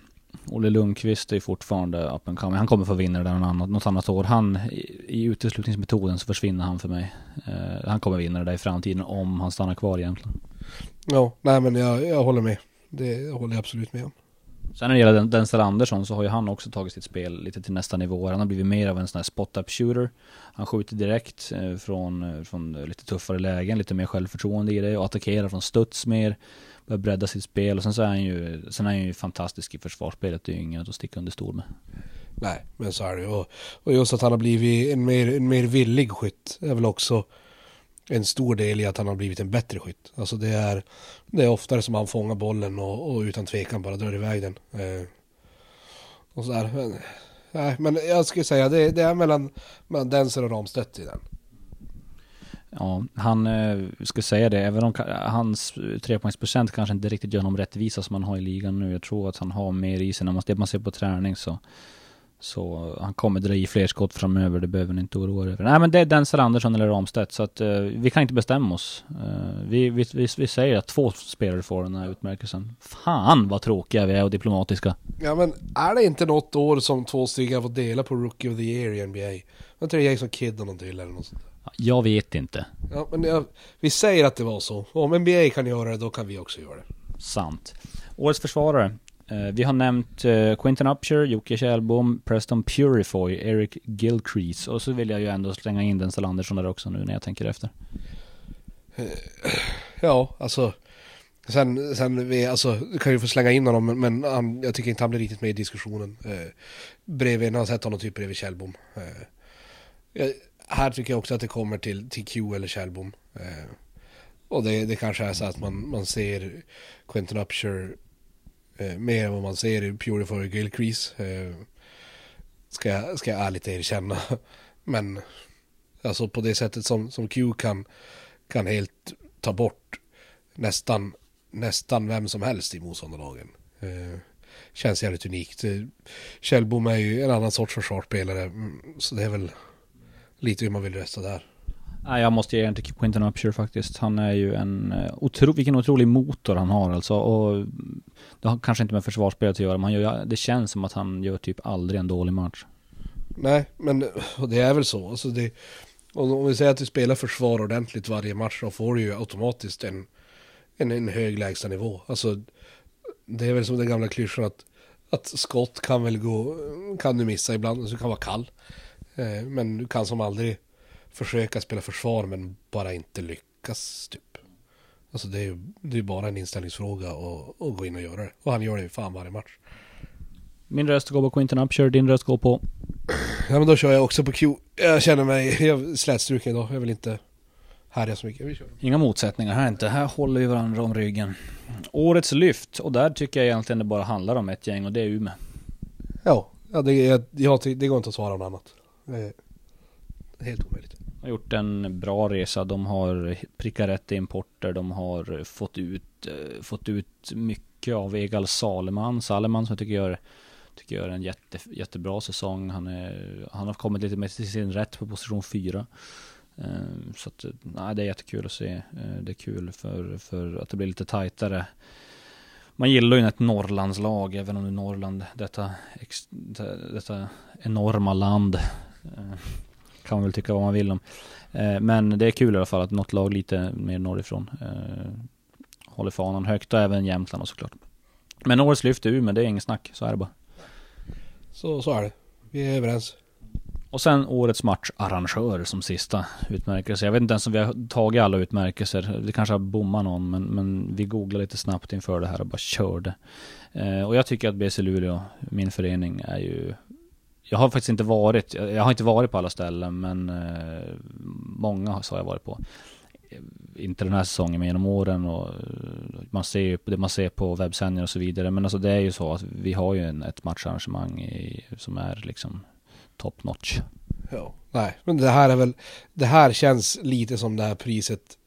Olle Lundqvist är fortfarande up and coming. Han kommer få vinna det där något annat, något annat år. Han, i, i uteslutningsmetoden så försvinner han för mig. Eh, han kommer vinna det där i framtiden om han stannar kvar egentligen. Ja, nej men jag, jag håller med. Det håller jag absolut med om. Sen när det gäller Denzel Andersson så har ju han också tagit sitt spel lite till nästa nivå. Han har blivit mer av en sån här spot-up shooter. Han skjuter direkt eh, från, eh, från eh, lite tuffare lägen, lite mer självförtroende i det och attackerar från studs mer börjar bredda sitt spel och sen så är han ju, sen är han ju fantastisk i försvarsspelet. Det är ju inget att sticka under stol med. Nej, men så är det ju. Och, och just att han har blivit en mer, en mer villig skytt är väl också en stor del i att han har blivit en bättre skytt. Alltså det är, det är oftare som han fångar bollen och, och utan tvekan bara drar iväg den. Eh, och sådär. Men, nej, men jag skulle säga det, det är mellan, mellan Denser och Ramstedt i den. Ja, han eh, ska säga det, även om hans trepoängsprocent kanske inte riktigt gör honom rättvisa som han har i ligan nu. Jag tror att han har mer i sig när man, det man ser på träning så så han kommer dra i fler skott framöver, det behöver ni inte oroa er över. Nej men det är Denzel Andersson eller Ramstedt, så att uh, vi kan inte bestämma oss. Uh, vi, vi, vi, vi, säger att två spelare får den här utmärkelsen. Fan vad tråkiga vi är och diplomatiska. Ja men är det inte något år som två stycken får dela på Rookie of the Year i NBA? Jag tror det Jason Kidd och någon till eller något sånt Jag vet inte. Ja men jag, vi säger att det var så. Om NBA kan göra det, då kan vi också göra det. Sant. Årets försvarare, Eh, vi har nämnt eh, uh, Quentin Upshur, Jocke Kjellbom, Preston Purifoy, Eric Gilcrease och så vill jag ju ändå slänga in den Andersson där också nu när jag tänker efter. Eh, ja, alltså Sen, sen vi, alltså, du kan ju få slänga in honom, men, men han, jag tycker inte han blir riktigt med i diskussionen. Eh, bredvid, när han sett honom typ bredvid Kjellbom. Eh, här tycker jag också att det kommer till, till Q eller Kjellbom. Eh, och det, det kanske är så att man, man ser Quentin Upshur eh, mer än vad man ser i Purify Gilcrease. Eh, ska, jag, ska jag ärligt erkänna. [laughs] Men alltså på det sättet som, som Q kan, kan helt ta bort nästan, nästan vem som helst i motståndarlagen. Eh, känns jävligt unikt. Eh, Kjellbom är ju en annan sorts försvarsspelare. Mm, så det är väl lite hur man vill rösta där. Nej, jag måste ge en till Quinton Upshur faktiskt. Han är ju en eh, otro, vilken otrolig motor han har alltså. Och det har kanske inte med försvarsspelet att göra, men han gör, det känns som att han gör typ aldrig en dålig match. Nej, men det är väl så. Alltså det, om vi säger att du spelar försvar ordentligt varje match, så får du ju automatiskt en, en, en hög lägstanivå. Alltså, det är väl som den gamla klyschan att, att skott kan väl gå, kan du missa ibland, så du kan vara kall. Eh, men du kan som aldrig försöka spela försvar men bara inte lyckas typ. Alltså det är ju det är bara en inställningsfråga och, och gå in och göra det. Och han gör det ju fan varje match. Min röst går på Quinton Upshur, din röst går på? Ja men då kör jag också på Q. Jag känner mig jag slätstruken idag. Jag vill inte härja så mycket. Vi kör. Inga motsättningar här inte. Här håller vi varandra om ryggen. Årets lyft. Och där tycker jag egentligen det bara handlar om ett gäng och det är Umeå. Ja, ja det, jag, jag, det går inte att svara något annat. Det är helt omöjligt har gjort en bra resa. De har prickat rätt i importer. De har fått ut, eh, fått ut mycket av Egal Saleman. Saleman som jag tycker gör, tycker gör en jätte, jättebra säsong. Han, är, han har kommit lite mer till sin rätt på position 4. Eh, så att, nej, det är jättekul att se. Eh, det är kul för, för att det blir lite tajtare. Man gillar ju ett Norrlandslag, även om det är Norrland, detta, detta enorma land eh, kan man väl tycka vad man vill om. Eh, men det är kul i alla fall att något lag lite mer norrifrån eh, håller fanan högt och även Jämtland och såklart. Men årets lyft är men det är inget snack, så är det bara. Så, så är det. Vi är överens. Och sen årets matcharrangör som sista utmärkelse. Jag vet inte ens om vi har tagit alla utmärkelser. Vi kanske har bommat någon, men, men vi googlade lite snabbt inför det här och bara körde. Eh, och jag tycker att BC Luleå, min förening, är ju jag har faktiskt inte varit, jag har inte varit på alla ställen men eh, många har jag varit på. Eh, inte den här säsongen men genom åren och eh, man ser ju det man ser på webbsändningar och så vidare. Men alltså det är ju så att vi har ju en, ett matcharrangemang i, som är liksom top notch. Ja, nej, men det här är väl, det här känns lite som det här priset,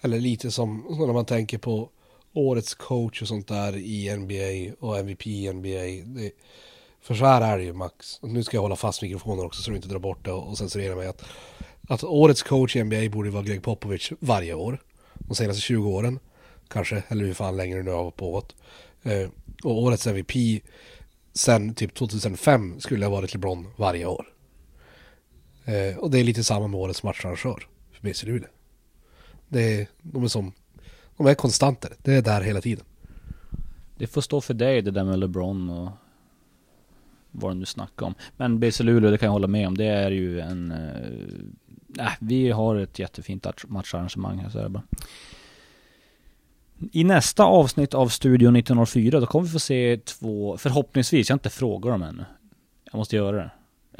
eller lite som när man tänker på årets coach och sånt där i NBA och MVP i NBA. Det, för så här är det ju Max. Nu ska jag hålla fast mikrofonen också så du inte drar bort det och censurera mig. Att, att årets coach i NBA borde vara Greg Popovich varje år. De senaste 20 åren. Kanske, eller hur fan längre nu har pågått. Eh, och årets MVP sen typ 2005 skulle ha varit LeBron varje år. Eh, och det är lite samma med årets matcharrangör för BC Luleå. Det är, de är som, de är konstanter. Det är där hela tiden. Det får stå för dig det där med LeBron och vad de nu snackar om. Men BC Luleå, det kan jag hålla med om. Det är ju en... Eh, äh, vi har ett jättefint matcharrangemang här, så är det bara. I nästa avsnitt av Studio 1904, då kommer vi få se två, förhoppningsvis, jag har inte frågat dem ännu. Jag måste göra det.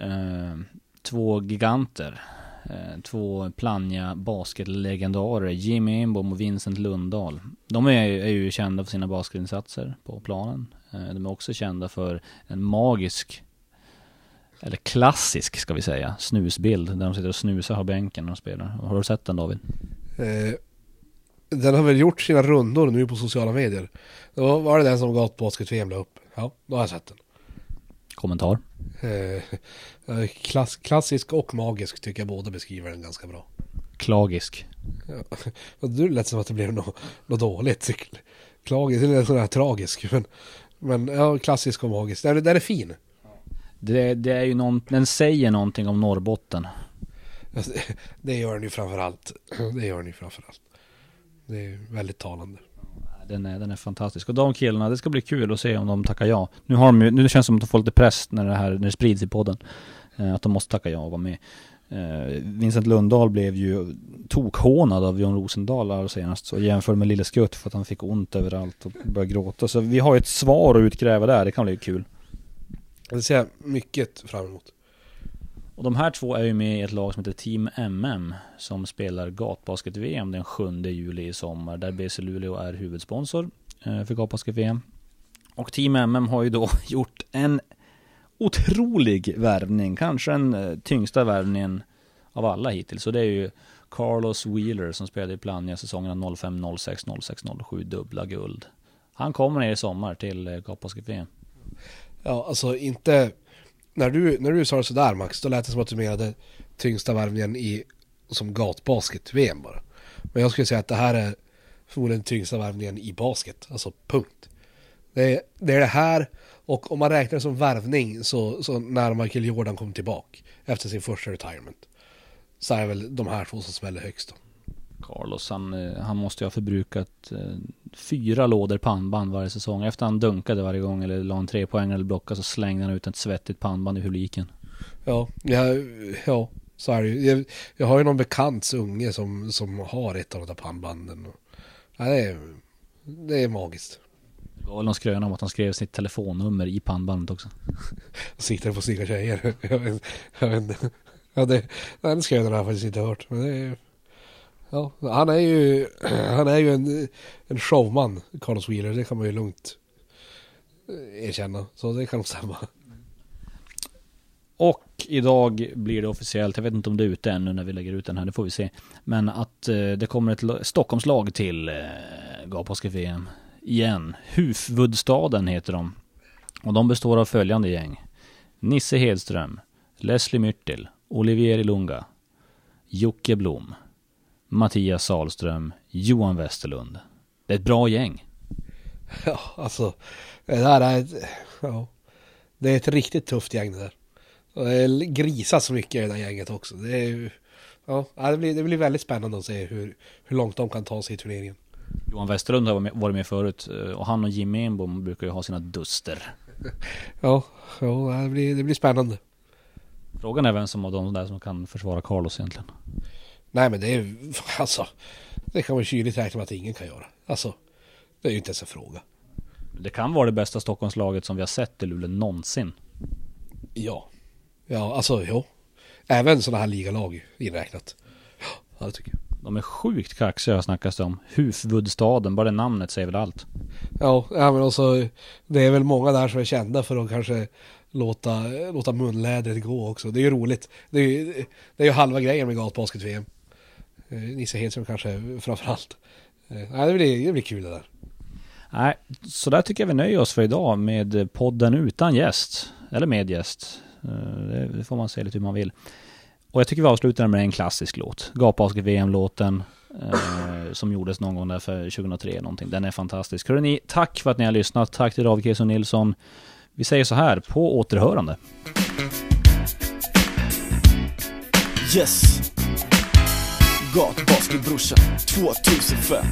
Eh, två giganter. Eh, två Plannja basketlegendarer, Jimmy Enbom och Vincent Lundahl. De är, är ju kända för sina basketinsatser på planen. Eh, de är också kända för en magisk, eller klassisk ska vi säga, snusbild. Där de sitter och snusar på bänken när de spelar. Har du sett den David? Eh, den har väl gjort sina rundor nu på sociala medier. Då var det den som gatbasket-VM la upp. Ja, då har jag sett den. Kommentar? Eh, klass, klassisk och magisk tycker jag båda beskriver den ganska bra. Klagisk. Ja. [laughs] Du lät som att det blev något, något dåligt. Klagisk, eller sån här tragisk. Men, men ja, klassisk och magisk. Den, den är fin. Det, det är ju någon, den säger någonting om Norrbotten. Det- gör den ju framförallt. [clears throat] Det gör den ju framförallt. Det är väldigt talande. Den är, den är fantastisk. Och de killarna, det ska bli kul att se om de tackar ja. Nu har de ju, nu känns det som att de får lite press när det här, när det sprids i podden. Eh, att de måste tacka ja och vara med. Eh, Vincent Lundahl blev ju tokhånad av John Rosendahl allra senast. Så jämförde med Lille Skutt för att han fick ont överallt och började gråta. Så vi har ju ett svar att utkräva där, det kan bli kul. Det ser jag mycket fram emot. Och de här två är ju med i ett lag som heter Team MM som spelar gatbasket-VM den 7 juli i sommar där BC Luleå är huvudsponsor eh, för gatbasket-VM. Och Team MM har ju då [laughs] gjort en otrolig värvning, kanske den eh, tyngsta värvningen av alla hittills. Så det är ju Carlos Wheeler som spelade i Plannja säsongerna 05, 06, 06, 07, dubbla guld. Han kommer ner i sommar till eh, gatbasket-VM. Ja, alltså inte... När du, när du sa det sådär Max, då lät det som att du menade tyngsta värvningen i som gatbasket-VM bara. Men jag skulle säga att det här är förmodligen tyngsta värvningen i basket. Alltså punkt. Det är, det är det här och om man räknar som värvning så, så när Michael Jordan kom tillbaka efter sin första retirement. Så är väl de här två som smäller högst då. Carlos, han, eh, han måste ju ha förbrukat eh, fyra lådor pannband varje säsong. Efter han dunkade varje gång eller la en tre poäng eller blockade så slängde han ut ett svettigt pannband i publiken. Ja, ja, ja så är det ju. Jag, jag har ju någon bekants unge som, som har ett av de där pannbanden. Och, ja, det, är, det är magiskt. Det var någon skröna om att han skrev sitt telefonnummer i pannbandet också. [laughs] Sitter på snygga tjejer. Jag vet, jag vet inte. Ja, det, den skrönan har jag faktiskt inte hört. Men det är, ja, han är ju, han är ju en, en showman, Carlos Wheeler. Det kan man ju lugnt eh, erkänna. Så det kan nog stämma. Och idag blir det officiellt, jag vet inte om det är ute ännu när vi lägger ut den här, det får vi se. Men att eh, det kommer ett la- Stockholmslag till eh, Gatpåske VM. Igen. Hufvudstaden heter de. Och de består av följande gäng. Nisse Hedström, Leslie Myrtil, Olivier Ilunga, Jocke Blom, Mattias Salström, Johan Westerlund. Det är ett bra gäng. [laughs] Ja, alltså. Det där är ett, ja, det är ett riktigt tufft gäng det där. Och det är så mycket i det där gänget också. Det är ja, det blir, det blir väldigt spännande att se hur, hur långt de kan ta sig i turneringen. Johan Westerlund har varit med- förut eh, och han och Jimmy Enbom brukar ju ha sina duster. [laughs] Ja, ja det, blir, det blir spännande. Frågan är vem som av de där som kan försvara Carlos egentligen. Nej men det är alltså, det kan man kyligt räkna med att ingen kan göra. Alltså, det är ju inte ens en fråga. Det kan vara det bästa Stockholmslaget som vi har sett i Luleå någonsin. Ja. Ja, alltså jo. Även sådana här ligalag inräknat. Ja, det tycker jag. De är sjukt kaxiga snackas det om. Hufvudstaden, bara det namnet säger väl allt. Ja, ja men också, det är väl många där som är kända för att kanske låta, låta munlädret gå också. Det är ju roligt. Det är ju, det är ju halva grejen med gatbasket-VM. Eh, Nisse Hedström kanske framförallt. Eh, Nej, det blir, det blir kul det där. Nej, så där tycker jag vi nöjer oss för idag med podden utan gäst. Eller med gäst. Eh, det får man se lite hur man vill. Och jag tycker vi avslutar med en klassisk låt. Gapbasket VM-låten. Eh, som gjordes någon gång där för 2003 någonting. Den är fantastisk. Hörrni, tack för att ni har lyssnat. Tack till David Kesson Nilsson. Vi säger så här, på återhörande. Yes Gatbasketbrorsan 2005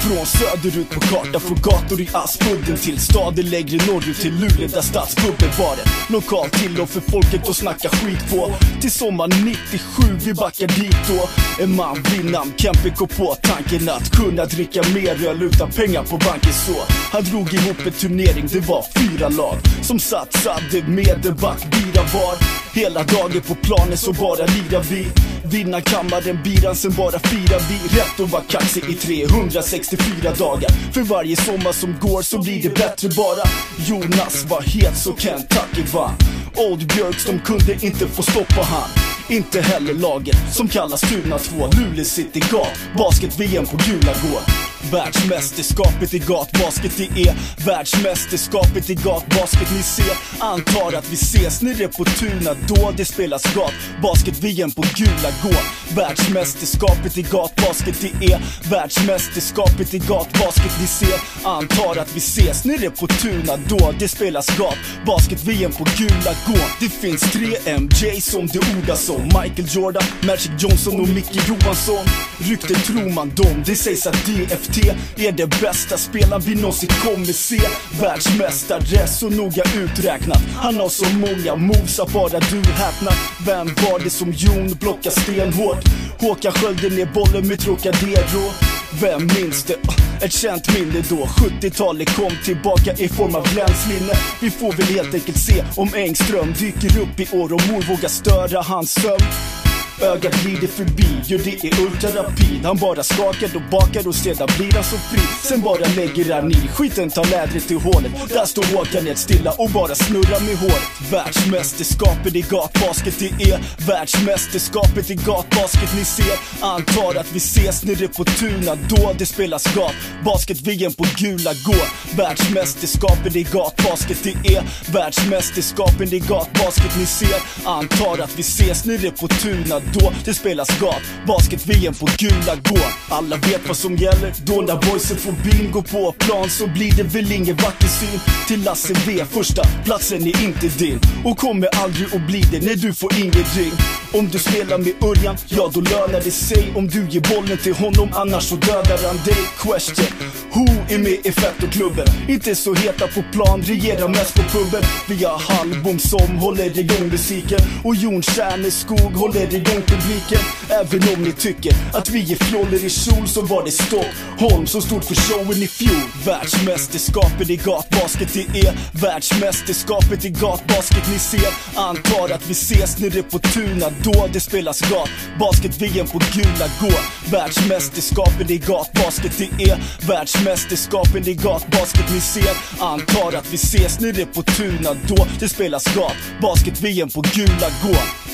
från söderut på karta, från gator i Aspudden till staden längre norrut till Luleå där stadsbubbel var en Lokal till och för folket att snacka skit på. Till sommaren 97, vi backar dit då. En man vid namn Kempe kom på tanken att kunna dricka mer öl utan pengar på banken så Han drog ihop en turnering, det var fyra lag Som satsade med en backbira var. Hela dagen på planen så bara lirar vi. Vinna kammaren, biran, sen bara firar. Vi Rätt och var kaxig i 364 dagar. För varje sommar som går så blir det bättre bara. Jonas var het så Kentucky vann Old Björks, de kunde inte få stoppa han. Inte heller laget som kallas Tuna 2 Luleå City Gat Basket-VM på Gula Gård Världsmästerskapet i gatbasket det är Världsmästerskapet i gatbasket. Ni ser Antar att vi ses. Nere på Tuna då det spelas gatbasket-VM på Gula Gård. Världsmästerskapet i gatbasket det är Världsmästerskapet i gatbasket. Ni ser Antar att vi ses. Nere på Tuna då det spelas gatbasket-VM på Gula Gård. Det finns tre MJ som det ordas om. Michael Jordan, Magic Johnson och Micke Johansson. Ryktet tror man dem, det sägs att DFT är det bästa spelaren vi någonsin kommer se Världsmästare, så noga uträknat Han har så många moves att bara du häpnar Vem var det som Jon blockar stenhårt? Håkan sköljde ner bollen med Trocadero vem minns det? Ah, ett känt minne då 70-talet kom tillbaka i form av glänslinne. Vi får väl helt enkelt se om Engström dyker upp i år och mor vågar störa hans sömn Ögat glider förbi, jo det är ultrarapid. Han bara skakar och bakar och sedan blir han så fri. Sen bara lägger han i skiten, tar lädret i hålet. Där står Håkan helt stilla och bara snurrar med håret. Världsmästerskapet i gatbasket det är Världsmästerskapet i gatbasket ni ser Antar att vi ses nere på Tuna då. Det spelas gatbasket-VM på Gula Gård Världsmästerskapet i gatbasket det är Världsmästerskapet i gatbasket ni ser Antar att vi ses nere på Tuna då det spelas gat Basket-VM på Gula Gård Alla vet vad som gäller. Då när boysen får bingo på plan. Så blir det väl ingen vacker syn till Lasse V. Första platsen är inte din. Och kommer aldrig att bli det när du får ingen ring. Om du spelar med Örjan, ja då lönar det sig. Om du ger bollen till honom, annars så dödar han dig. Question. Who är med i Fettoklubben? Inte så heta på plan, regerar mest på puben. Vi har Hallbom som håller igång musiken. Och Jon Kärneskog håller igång publiken. Även om ni tycker att vi är fjoller i kjol så var det Stockholm som stod för showen i fjol. Världsmästerskapet i gatbasket det är Världsmästerskapet i gatbasket ni ser. Antar att vi ses nere på Tuna då det spelas gatbasket-VM på Gula Gård Världsmästerskapet i gatbasket det är Världsmästerskapet i gatbasket ni ser. Antar att vi ses nere på Tuna då det spelas gatbasket-VM på Gula Gård